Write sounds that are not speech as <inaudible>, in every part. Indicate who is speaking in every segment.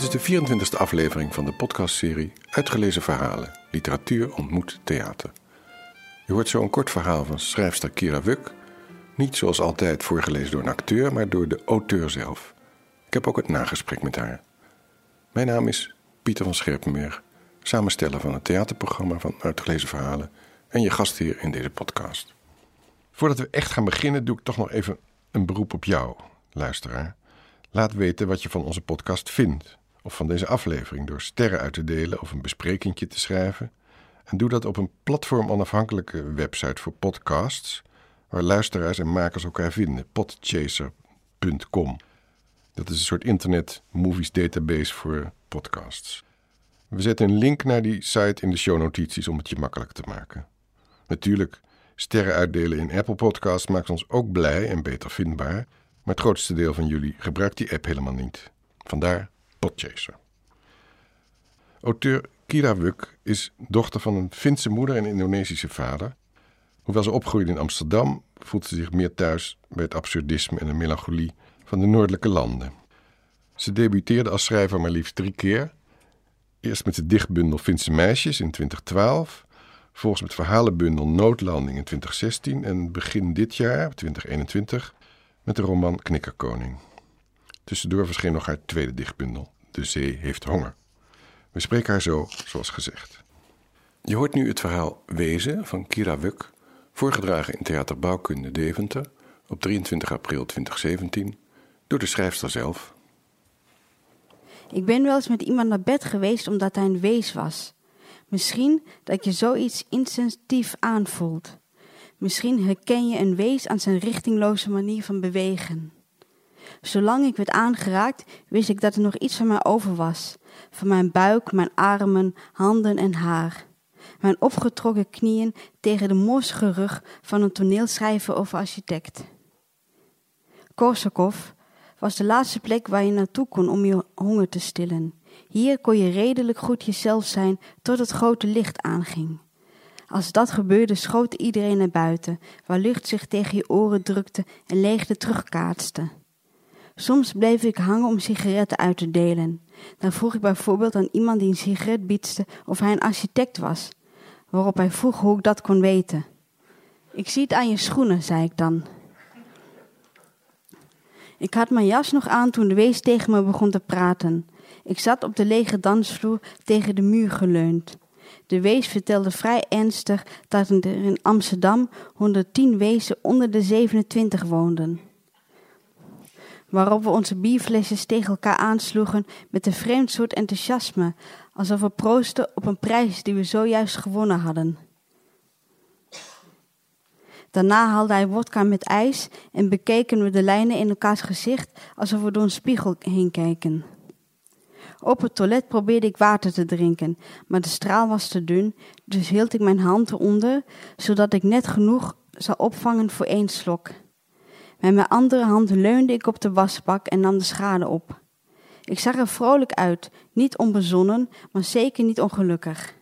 Speaker 1: Dit is de 24e aflevering van de podcastserie Uitgelezen Verhalen, Literatuur ontmoet theater. Je hoort zo een kort verhaal van schrijfster Kira Wuk, niet zoals altijd voorgelezen door een acteur, maar door de auteur zelf. Ik heb ook het nagesprek met haar. Mijn naam is Pieter van Scherpenberg, samensteller van het theaterprogramma van Uitgelezen Verhalen en je gastheer in deze podcast. Voordat we echt gaan beginnen, doe ik toch nog even een beroep op jou, luisteraar. Laat weten wat je van onze podcast vindt, of van deze aflevering, door sterren uit te delen of een besprekingje te schrijven. En doe dat op een platform-onafhankelijke website voor podcasts, waar luisteraars en makers elkaar vinden, podchaser.com. Dat is een soort internet movies database voor podcasts. We zetten een link naar die site in de shownotities om het je makkelijk te maken. Natuurlijk, sterren uitdelen in Apple Podcasts maakt ons ook blij en beter vindbaar, maar het grootste deel van jullie gebruikt die app helemaal niet. Vandaar Podchaser. Auteur Kira Wuk is dochter van een Finse moeder en Indonesische vader. Hoewel ze opgroeide in Amsterdam, voelt ze zich meer thuis bij het absurdisme en de melancholie van de noordelijke landen. Ze debuteerde als schrijver maar liefst drie keer. Eerst met de dichtbundel Finse meisjes in 2012, volgens met verhalenbundel Noodlanding in 2016 en begin dit jaar, 2021, met de roman Knikkerkoning. Tussendoor verscheen nog haar tweede dichtbundel, De Zee heeft honger. We spreken haar zo, zoals gezegd. Je hoort nu het verhaal Wezen van Kira Wuk, voorgedragen in Theater Bouwkunde Deventer op 23 april 2017 door de schrijfster zelf.
Speaker 2: Ik ben wel eens met iemand naar bed geweest omdat hij een wees was. Misschien dat je zoiets instinctief aanvoelt. Misschien herken je een wees aan zijn richtingloze manier van bewegen. Zolang ik werd aangeraakt, wist ik dat er nog iets van mij over was. Van mijn buik, mijn armen, handen en haar. Mijn opgetrokken knieën tegen de morsige rug van een toneelschrijver of architect. Korsakov was de laatste plek waar je naartoe kon om je honger te stillen. Hier kon je redelijk goed jezelf zijn tot het grote licht aanging. Als dat gebeurde, schoot iedereen naar buiten, waar lucht zich tegen je oren drukte en leegte terugkaatste. Soms bleef ik hangen om sigaretten uit te delen. Dan vroeg ik bijvoorbeeld aan iemand die een sigaret biedste of hij een architect was, waarop hij vroeg hoe ik dat kon weten. Ik zie het aan je schoenen, zei ik dan. Ik had mijn jas nog aan toen de wees tegen me begon te praten. Ik zat op de lege dansvloer tegen de muur geleund. De wees vertelde vrij ernstig dat er in Amsterdam 110 wezen onder de 27 woonden. Waarop we onze bierflesjes tegen elkaar aansloegen met een vreemd soort enthousiasme, alsof we proosten op een prijs die we zojuist gewonnen hadden. Daarna haalde hij wodka met ijs en bekeken we de lijnen in elkaars gezicht alsof we door een spiegel heen kijken. Op het toilet probeerde ik water te drinken, maar de straal was te dun, dus hield ik mijn hand eronder, zodat ik net genoeg zou opvangen voor één slok. Met mijn andere hand leunde ik op de wasbak en nam de schade op. Ik zag er vrolijk uit, niet onbezonnen, maar zeker niet ongelukkig.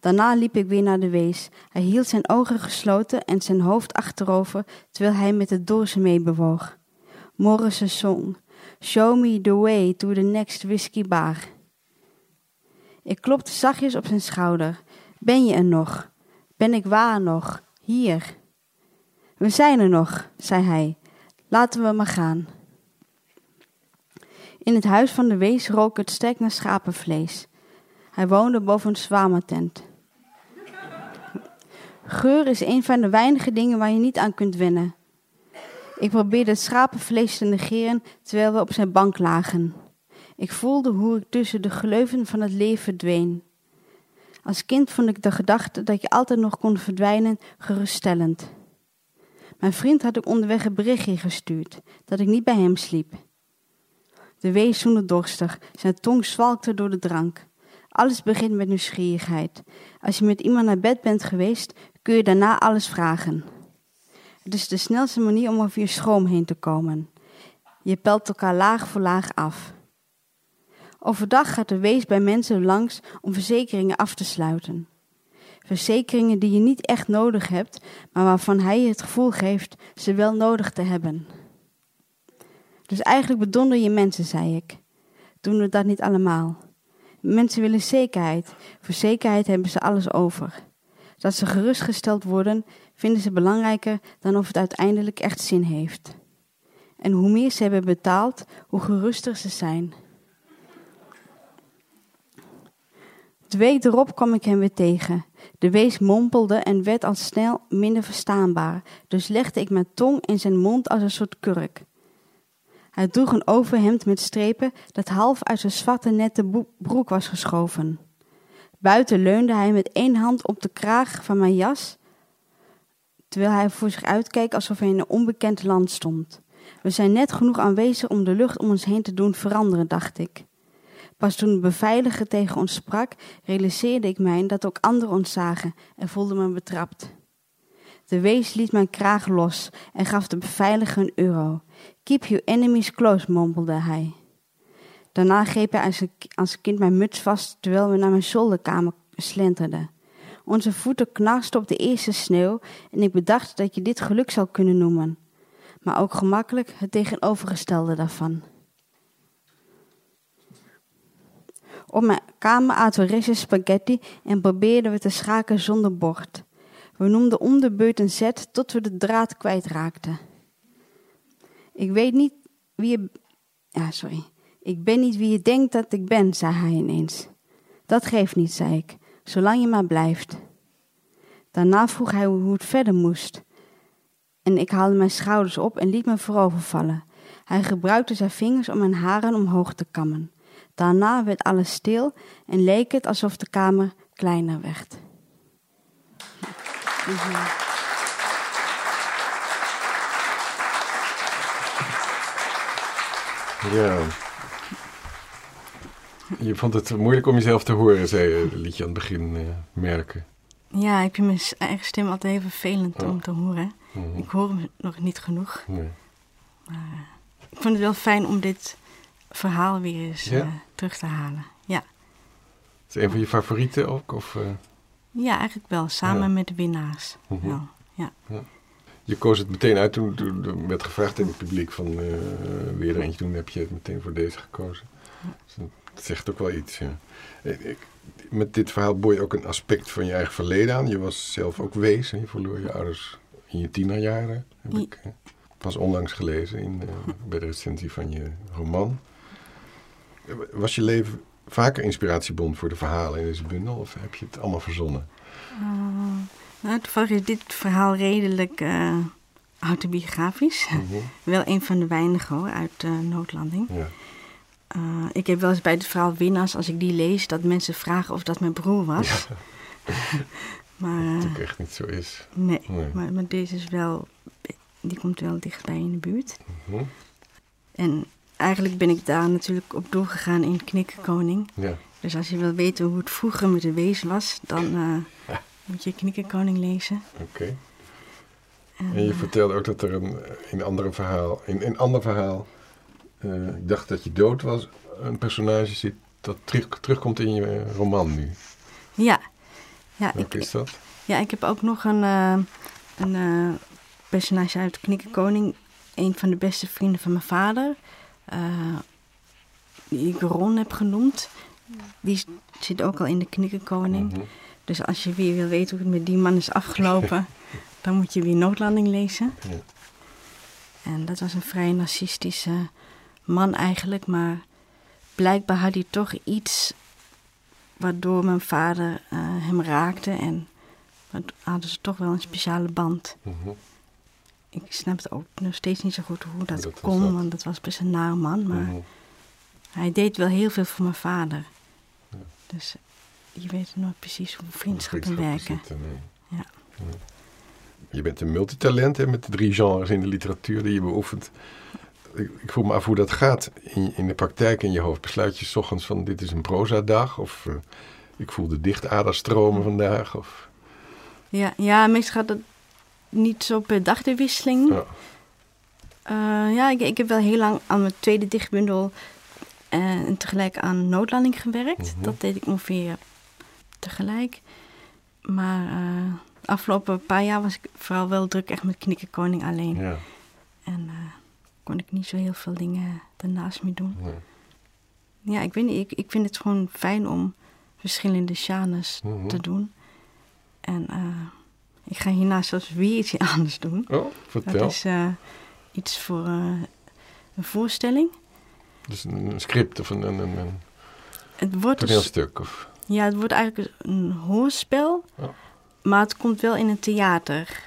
Speaker 2: Daarna liep ik weer naar de wees. Hij hield zijn ogen gesloten en zijn hoofd achterover terwijl hij met de dozen meebewoog. Morrison zong Show me the way to the next whisky bar. Ik klopte zachtjes op zijn schouder. Ben je er nog? Ben ik waar nog? Hier. We zijn er nog, zei hij. Laten we maar gaan. In het huis van de wees rook het sterk naar schapenvlees. Hij woonde boven een zwamatent. Geur is een van de weinige dingen waar je niet aan kunt wennen. Ik probeerde het schapenvlees te negeren terwijl we op zijn bank lagen. Ik voelde hoe ik tussen de gleuven van het leven verdween. Als kind vond ik de gedachte dat je altijd nog kon verdwijnen geruststellend. Mijn vriend had ik onderweg een berichtje gestuurd dat ik niet bij hem sliep. De wees zoende dorstig, zijn tong zwalkte door de drank. Alles begint met nieuwsgierigheid. Als je met iemand naar bed bent geweest, kun je daarna alles vragen. Het is de snelste manier om over je schroom heen te komen. Je pelt elkaar laag voor laag af. Overdag gaat de wees bij mensen langs om verzekeringen af te sluiten. Verzekeringen die je niet echt nodig hebt, maar waarvan hij het gevoel geeft ze wel nodig te hebben. Dus eigenlijk bedonder je mensen, zei ik.
Speaker 3: doen we dat niet allemaal. Mensen willen zekerheid. Voor zekerheid hebben ze alles over. Dat ze gerustgesteld worden, vinden ze belangrijker dan of het uiteindelijk echt zin heeft. En hoe meer ze hebben betaald, hoe geruster ze zijn. De erop kwam ik hem weer tegen. De wees mompelde en werd al snel minder verstaanbaar, dus legde ik mijn tong in zijn mond als een soort kurk. Hij droeg een overhemd met strepen dat half uit zijn zwarte nette broek was geschoven. Buiten leunde hij met één hand op de kraag van mijn jas, terwijl hij voor zich uitkeek alsof hij in een onbekend land stond. We zijn net genoeg aanwezig om de lucht om ons heen te doen veranderen, dacht ik. Pas toen de beveiliger tegen ons sprak, realiseerde ik mij dat ook anderen ons zagen en voelde me betrapt. De wees liet mijn kraag los en gaf de beveiliger een euro. Keep your enemies close, mompelde hij. Daarna greep hij als kind mijn muts vast terwijl we naar mijn zolderkamer slenterden. Onze voeten knarsten op de eerste sneeuw en ik bedacht dat je dit geluk zou kunnen noemen, maar ook gemakkelijk het tegenovergestelde daarvan. Op mijn kamer aten we spaghetti en probeerden we te schaken zonder bord. We noemden om de beurt een zet tot we de draad kwijtraakten. Ik weet niet wie je. Ja, sorry. Ik ben niet wie je denkt dat ik ben, zei hij ineens. Dat geeft niet, zei ik, zolang je maar blijft. Daarna vroeg hij hoe het verder moest. En ik haalde mijn schouders op en liet me voorovervallen. Hij gebruikte zijn vingers om mijn haren omhoog te kammen. Daarna werd alles stil en leek het alsof de kamer kleiner werd.
Speaker 1: Ja. Je vond het moeilijk om jezelf te horen, zei je, liet je aan het begin uh, merken.
Speaker 3: Ja, ik vind mijn eigen stem altijd heel vervelend om te horen. Mhm. Ik hoor hem nog niet genoeg. Nee. Maar uh, ik vond het wel fijn om dit verhaal weer eens ja? uh, terug te halen. Ja.
Speaker 1: Is het een van je favorieten ook? Of,
Speaker 3: Ja, eigenlijk wel. Samen met de winnaars. Mhm. ja. ja.
Speaker 1: Je koos het meteen uit toen, toen werd gevraagd in het publiek van uh, weer eentje doen, heb je het meteen voor deze gekozen. Dus dat zegt ook wel iets. Ja. Ik, met dit verhaal boor je ook een aspect van je eigen verleden aan. Je was zelf ook wees. Hè? Je verloor je ouders in je tienerjaren. Heb ik pas onlangs gelezen in, uh, bij de recensie van je roman. Was je leven vaker inspiratiebron voor de verhalen in deze bundel? Of heb je het allemaal verzonnen?
Speaker 3: Uh, nou, toevallig is dit verhaal redelijk uh, autobiografisch. Mhm. <laughs> Wel een van de weinigen hoor, uit uh, Noodlanding. Ja. Ik heb wel eens bij het verhaal Winnaars, als ik die lees, dat mensen vragen of dat mijn broer was. Ja. <laughs>
Speaker 1: maar, dat natuurlijk echt niet zo is.
Speaker 3: Nee, Maar, maar, deze is wel, die komt wel dichtbij in de buurt. Mhm. En eigenlijk ben ik daar natuurlijk op doorgegaan in Knikkenkoning. Ja. Dus als je wil weten hoe het vroeger met de wees was, dan moet je Knikkenkoning lezen.
Speaker 1: Oké. En, je uh, vertelde ook dat er een, in, andere verhaal, in een ander verhaal, uh, ik dacht dat je dood was, een personage zit dat terug, terugkomt in je roman nu.
Speaker 3: Ja. ja
Speaker 1: Welke is dat?
Speaker 3: Ja, ik heb ook nog een, uh, een personage uit Knikkenkoning, een van de beste vrienden van mijn vader, die ik Ron heb genoemd. Die zit ook al in de Knikkenkoning. Mm dus als je weer wil weten hoe het met die man is afgelopen, <laughs> dan moet je weer Noodlanding lezen. Ja. En dat was een vrij narcistische man eigenlijk, maar blijkbaar had hij toch iets waardoor mijn vader uh, hem raakte en hadden ze toch wel een speciale band. Mhm. Ik snap het ook nog steeds niet zo goed hoe dat, dat kon, want dat was best een naar man, maar mhm. hij deed wel heel veel voor mijn vader. Ja. Dus je weet nooit precies hoe vriendschappen werken. ja.
Speaker 1: Je bent een multitalent hè, met de drie genres in de literatuur die je beoefent. Ik, ik voel me af hoe dat gaat in, in de praktijk in je hoofd. Besluit je s ochtends van dit is een proza-dag? Of uh, ik voel de dichtader stromen vandaag? Of...
Speaker 3: Ja, ja, meestal gaat het niet zo per dag de wisseling. Ja, uh, ja ik, ik, heb wel heel lang aan mijn tweede dichtbundel uh, en tegelijk aan noodlanding gewerkt. Mhm. Dat deed ik ongeveer tegelijk. Maar uh, afgelopen paar jaar was ik vooral wel druk echt met Knikkenkoning alleen. Ja. En kon ik niet zo heel veel dingen daarnaast mee doen. ja, ik weet niet. Ik, ik vind het gewoon fijn om verschillende genres
Speaker 1: Mhm.
Speaker 3: te doen. En eh, ik ga hierna zelfs weer iets <laughs> anders doen.
Speaker 1: Oh,
Speaker 3: Dat
Speaker 1: vertel.
Speaker 3: is eh, iets voor eh, een voorstelling.
Speaker 1: Dus een, een script of een, een, een, een
Speaker 3: Het wordt, dus,
Speaker 1: toneelstuk. Of,
Speaker 3: ja, het wordt eigenlijk een hoorspel,
Speaker 1: Oh.
Speaker 3: maar het komt wel in een theater.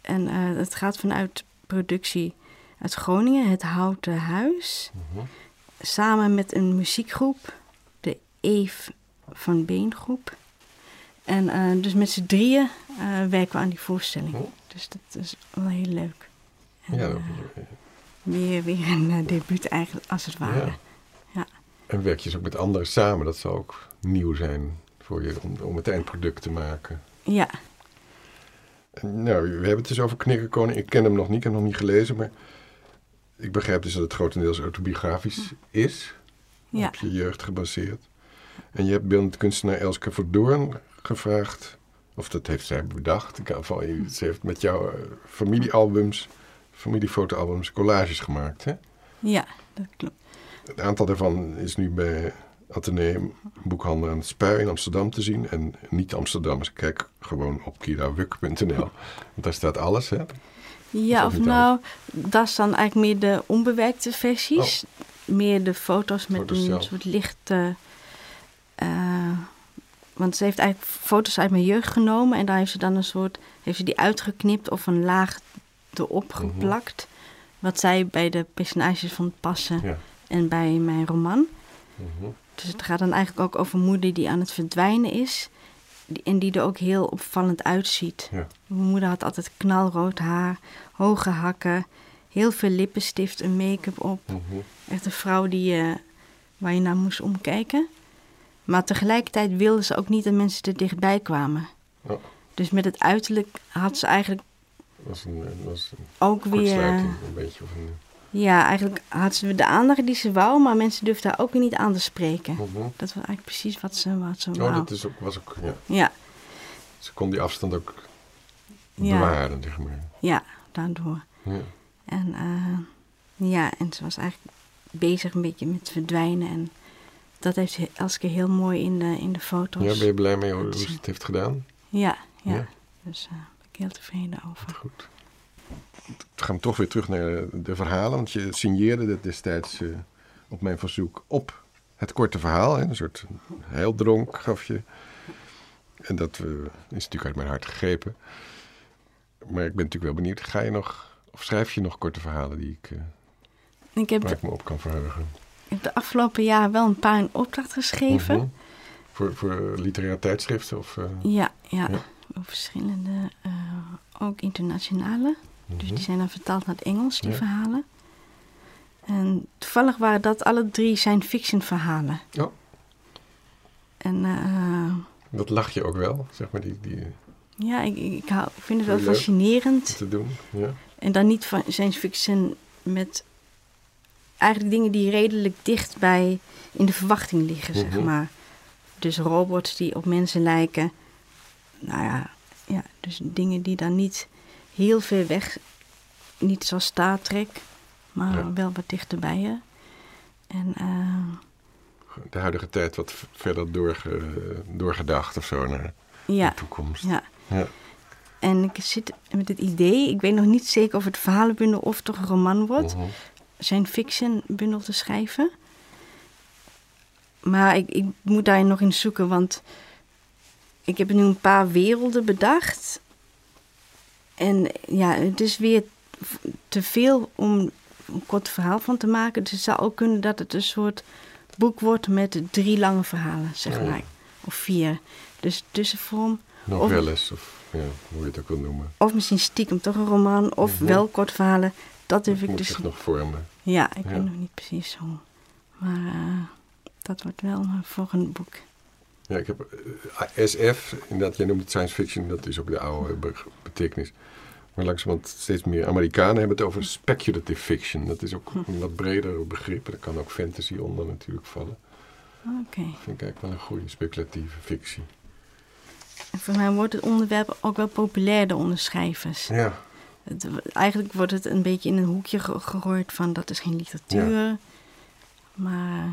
Speaker 3: En eh, het gaat vanuit productie uit Groningen, het Houten Huis.
Speaker 1: Mhm.
Speaker 3: Samen met een muziekgroep, de Eve van Beengroep. En eh, dus met z'n drieën eh, werken we aan die voorstelling.
Speaker 1: Oh.
Speaker 3: Dus dat is wel heel leuk. En,
Speaker 1: ja,
Speaker 3: eh,
Speaker 1: dat-
Speaker 3: weer, weer een debuut eigenlijk, als het ware.
Speaker 1: Ja. en werk je dus ook met anderen samen. Dat zou ook nieuw zijn voor je om, om het eindproduct te maken.
Speaker 3: Ja,
Speaker 1: En, nou, we hebben het dus over Knikkerkoning. Ik ken hem nog niet, ik heb hem nog niet gelezen. Maar ik begrijp dus dat het grotendeels autobiografisch is.
Speaker 3: ja.
Speaker 1: Op je jeugd gebaseerd. En je hebt beeldend kunstenaar Elske Verdoorn gevraagd. Of dat heeft zij bedacht. Ik van, ze heeft met jouw eh, familiealbums, familiefotoalbums, collages gemaakt. Hè?
Speaker 3: ja, dat klopt.
Speaker 1: Een aantal daarvan is nu bij Atheneum Boekhandel aan het Spui in Amsterdam te zien. En niet Amsterdammers, kijk gewoon op kirawuk.nl. Want daar staat alles, hè?
Speaker 3: Ja,
Speaker 1: dat
Speaker 3: of nou, dat is dan eigenlijk meer de onbewerkte versies. Meer de foto's met
Speaker 1: Oh. Foto's
Speaker 3: een
Speaker 1: zelf.
Speaker 3: soort lichte... eh, want ze heeft eigenlijk foto's uit mijn jeugd genomen... en daar heeft ze dan een soort... heeft ze die uitgeknipt of een laag erop
Speaker 1: Mhm.
Speaker 3: geplakt... wat zij bij de personages vond passen
Speaker 1: Ja.
Speaker 3: en bij mijn roman.
Speaker 1: Mhm.
Speaker 3: Dus het gaat dan eigenlijk ook over moeder die aan het verdwijnen is... en die er ook heel opvallend uitziet.
Speaker 1: Ja.
Speaker 3: Mijn moeder had altijd knalrood haar, hoge hakken, heel veel lippenstift en make-up op.
Speaker 1: Mhm.
Speaker 3: Echt een vrouw die, eh, waar je naar moest omkijken. Maar tegelijkertijd wilde ze ook niet dat mensen er dichtbij kwamen.
Speaker 1: Oh.
Speaker 3: Dus met het uiterlijk had ze eigenlijk
Speaker 1: was een, eh, was een
Speaker 3: ook weer...
Speaker 1: kortsluiting, een beetje. Of een,
Speaker 3: Ja, eigenlijk had ze de aandacht die ze wou, maar mensen durfden haar ook weer niet aan te spreken.
Speaker 1: Mhm.
Speaker 3: Dat was eigenlijk precies wat ze, wat ze
Speaker 1: Oh,
Speaker 3: wou.
Speaker 1: dat is ook, was ook, ja.
Speaker 3: Ja,
Speaker 1: Ze kon die afstand ook
Speaker 3: Ja.
Speaker 1: bewaren, zeg maar.
Speaker 3: ja, daardoor.
Speaker 1: Ja.
Speaker 3: En eh, ja, en ze was eigenlijk bezig een beetje met verdwijnen. En dat heeft Elske heel mooi in de, in de foto's.
Speaker 1: ja, ben je blij mee hoe ze het heeft gedaan?
Speaker 3: ja, ja.
Speaker 1: Ja.
Speaker 3: Dus daar ben ik heel tevreden over.
Speaker 1: Goed. We gaan toch weer terug naar de verhalen. Want je signeerde het destijds eh, op mijn verzoek op het korte verhaal. Hè? Een soort heildronk gaf je. En dat eh, is natuurlijk uit mijn hart gegrepen. Maar ik ben natuurlijk wel benieuwd. Ga je nog, of schrijf je nog korte verhalen die ik, eh,
Speaker 3: Ik heb,
Speaker 1: waar ik me op kan verheugen?
Speaker 3: De afgelopen jaar wel een paar in opdracht geschreven.
Speaker 1: Mhm. Voor, voor literaire tijdschriften? Of, eh,
Speaker 3: Ja, ja,
Speaker 1: Ja.
Speaker 3: Verschillende, eh, ook internationale. Dus
Speaker 1: mhm.
Speaker 3: die zijn dan vertaald naar het Engels, die
Speaker 1: Ja.
Speaker 3: verhalen. En toevallig waren dat alle drie science fiction verhalen.
Speaker 1: Oh.
Speaker 3: En eh,
Speaker 1: Dat lach je ook wel, zeg maar, die, die
Speaker 3: ja, ik, ik, hou, ik vind het wel fascinerend.
Speaker 1: te doen. Ja.
Speaker 3: En dan niet van science fiction met eigenlijk dingen die redelijk dicht bij in de verwachting liggen, zeg
Speaker 1: Mhm.
Speaker 3: maar. Dus robots die op mensen lijken. Nou ja, ja, dus dingen die dan niet heel ver weg, niet zoals Star Trek, maar
Speaker 1: Ja.
Speaker 3: wel wat dichterbij je. En eh,
Speaker 1: De huidige tijd wat verder doorge, doorgedacht of zo naar
Speaker 3: ja,
Speaker 1: de toekomst.
Speaker 3: ja.
Speaker 1: Ja.
Speaker 3: En ik zit met het idee, ik weet nog niet zeker of het verhalenbundel of toch een roman wordt.
Speaker 1: Mhm.
Speaker 3: Zijn fiction bundel te schrijven. Maar ik, ik moet daar nog in zoeken, want ik heb nu een paar werelden bedacht. En ja, het is weer te veel om een kort verhaal van te maken. Dus het zou ook kunnen dat het een soort boek wordt met drie lange verhalen, zeg
Speaker 1: Oh ja.
Speaker 3: maar. Of vier. Dus tussenvorm.
Speaker 1: Novelles, of ja, hoe je het ook wil noemen.
Speaker 3: Of misschien stiekem toch een roman. Of
Speaker 1: Mhm.
Speaker 3: wel kort verhalen. Dat durf ik dus
Speaker 1: zich nog vormen.
Speaker 3: Ja, ik
Speaker 1: Ja.
Speaker 3: weet nog niet precies hoe. Maar eh, dat wordt wel een volgend boek.
Speaker 1: Ja, ik heb eh, SF, inderdaad, jij noemt het science fiction, dat is ook de oude be- betekenis. Maar langzamerhand steeds meer Amerikanen hebben het over speculative fiction. Dat is ook
Speaker 3: Hm.
Speaker 1: een wat breder begrip. Daar kan ook fantasy onder natuurlijk vallen.
Speaker 3: Oké.
Speaker 1: Dat vind ik eigenlijk wel een goede speculatieve fictie.
Speaker 3: En voor mij wordt het onderwerp ook wel populairder onder schrijvers.
Speaker 1: Ja,
Speaker 3: Het, eigenlijk wordt het een beetje in een hoekje ge- gegooid van dat is geen literatuur. Maar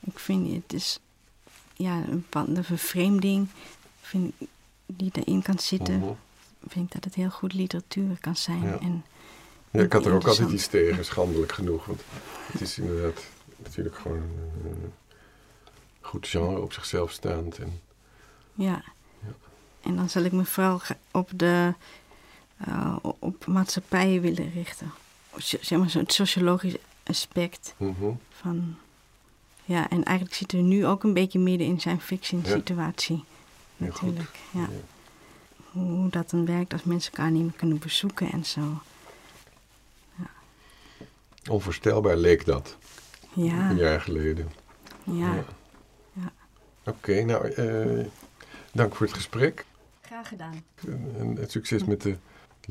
Speaker 3: Ik vind het is ja, een bepaalde vervreemding vind, die erin kan zitten.
Speaker 1: Mhm.
Speaker 3: Vind ik dat het heel goed literatuur kan zijn.
Speaker 1: Ja.
Speaker 3: En,
Speaker 1: Ja, ik had er ook altijd iets tegen, schandelijk genoeg. Want het is inderdaad natuurlijk gewoon een goed genre op zichzelf staand. En,
Speaker 3: ja.
Speaker 1: Ja.
Speaker 3: en dan zal ik me vooral op de eh, op maatschappijen willen richten. Zeg maar zo'n sociologisch aspect
Speaker 1: Mhm.
Speaker 3: van... Ja, en eigenlijk zitten we nu ook een beetje midden in zijn fiction situatie.
Speaker 1: Heel goed.
Speaker 3: Natuurlijk, ja.
Speaker 1: Ja.
Speaker 3: Hoe dat dan werkt als mensen elkaar niet meer kunnen bezoeken en zo.
Speaker 1: Onvoorstelbaar leek dat,
Speaker 3: Ja,
Speaker 1: een jaar geleden.
Speaker 3: ja.
Speaker 1: Ja.
Speaker 3: Ja.
Speaker 1: Oké, nou, eh, dank voor het gesprek.
Speaker 3: Graag gedaan.
Speaker 1: En het succes met de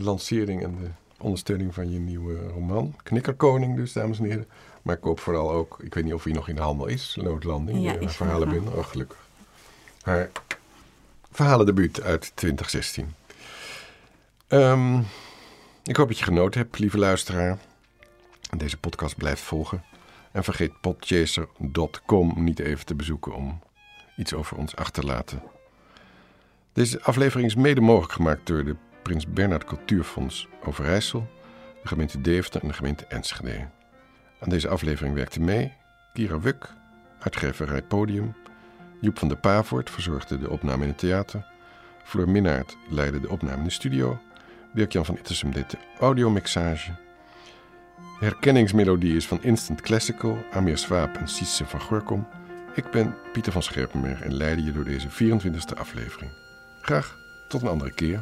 Speaker 1: lancering en de ondersteuning van je nieuwe roman. Knikkerkoning dus, dames en heren. Maar ik hoop vooral ook, ik weet niet of hij nog in de handel is, Noodlanding,
Speaker 3: Ja,
Speaker 1: eh, haar verhalen
Speaker 3: er nog.
Speaker 1: binnen. Oh, gelukkig. Haar verhalendebuut uit 2016. Ehm, ik hoop dat je genoten hebt, lieve luisteraar. En Deze podcast blijft volgen. En vergeet podchaser.com niet even te bezoeken om iets over ons achter te laten. Deze aflevering is mede mogelijk gemaakt door de Prins Bernhard Cultuurfonds Overijssel, de gemeente Deventer en de gemeente Enschede. Aan deze aflevering werkte mee Kira Wuk, uitgeverij Podium, Joep van der Pavoort verzorgde de opname in het theater, Floor Minnaert leidde de opname in de studio, Dirk-Jan van Ittersum deed de audiomixage. De herkenningsmelodie is van Instant Classical, Amir Swaap en Sietse van Gorkom. Ik ben Pieter van Scherpenberg en leidde je door deze 24e aflevering. Graag tot een andere keer.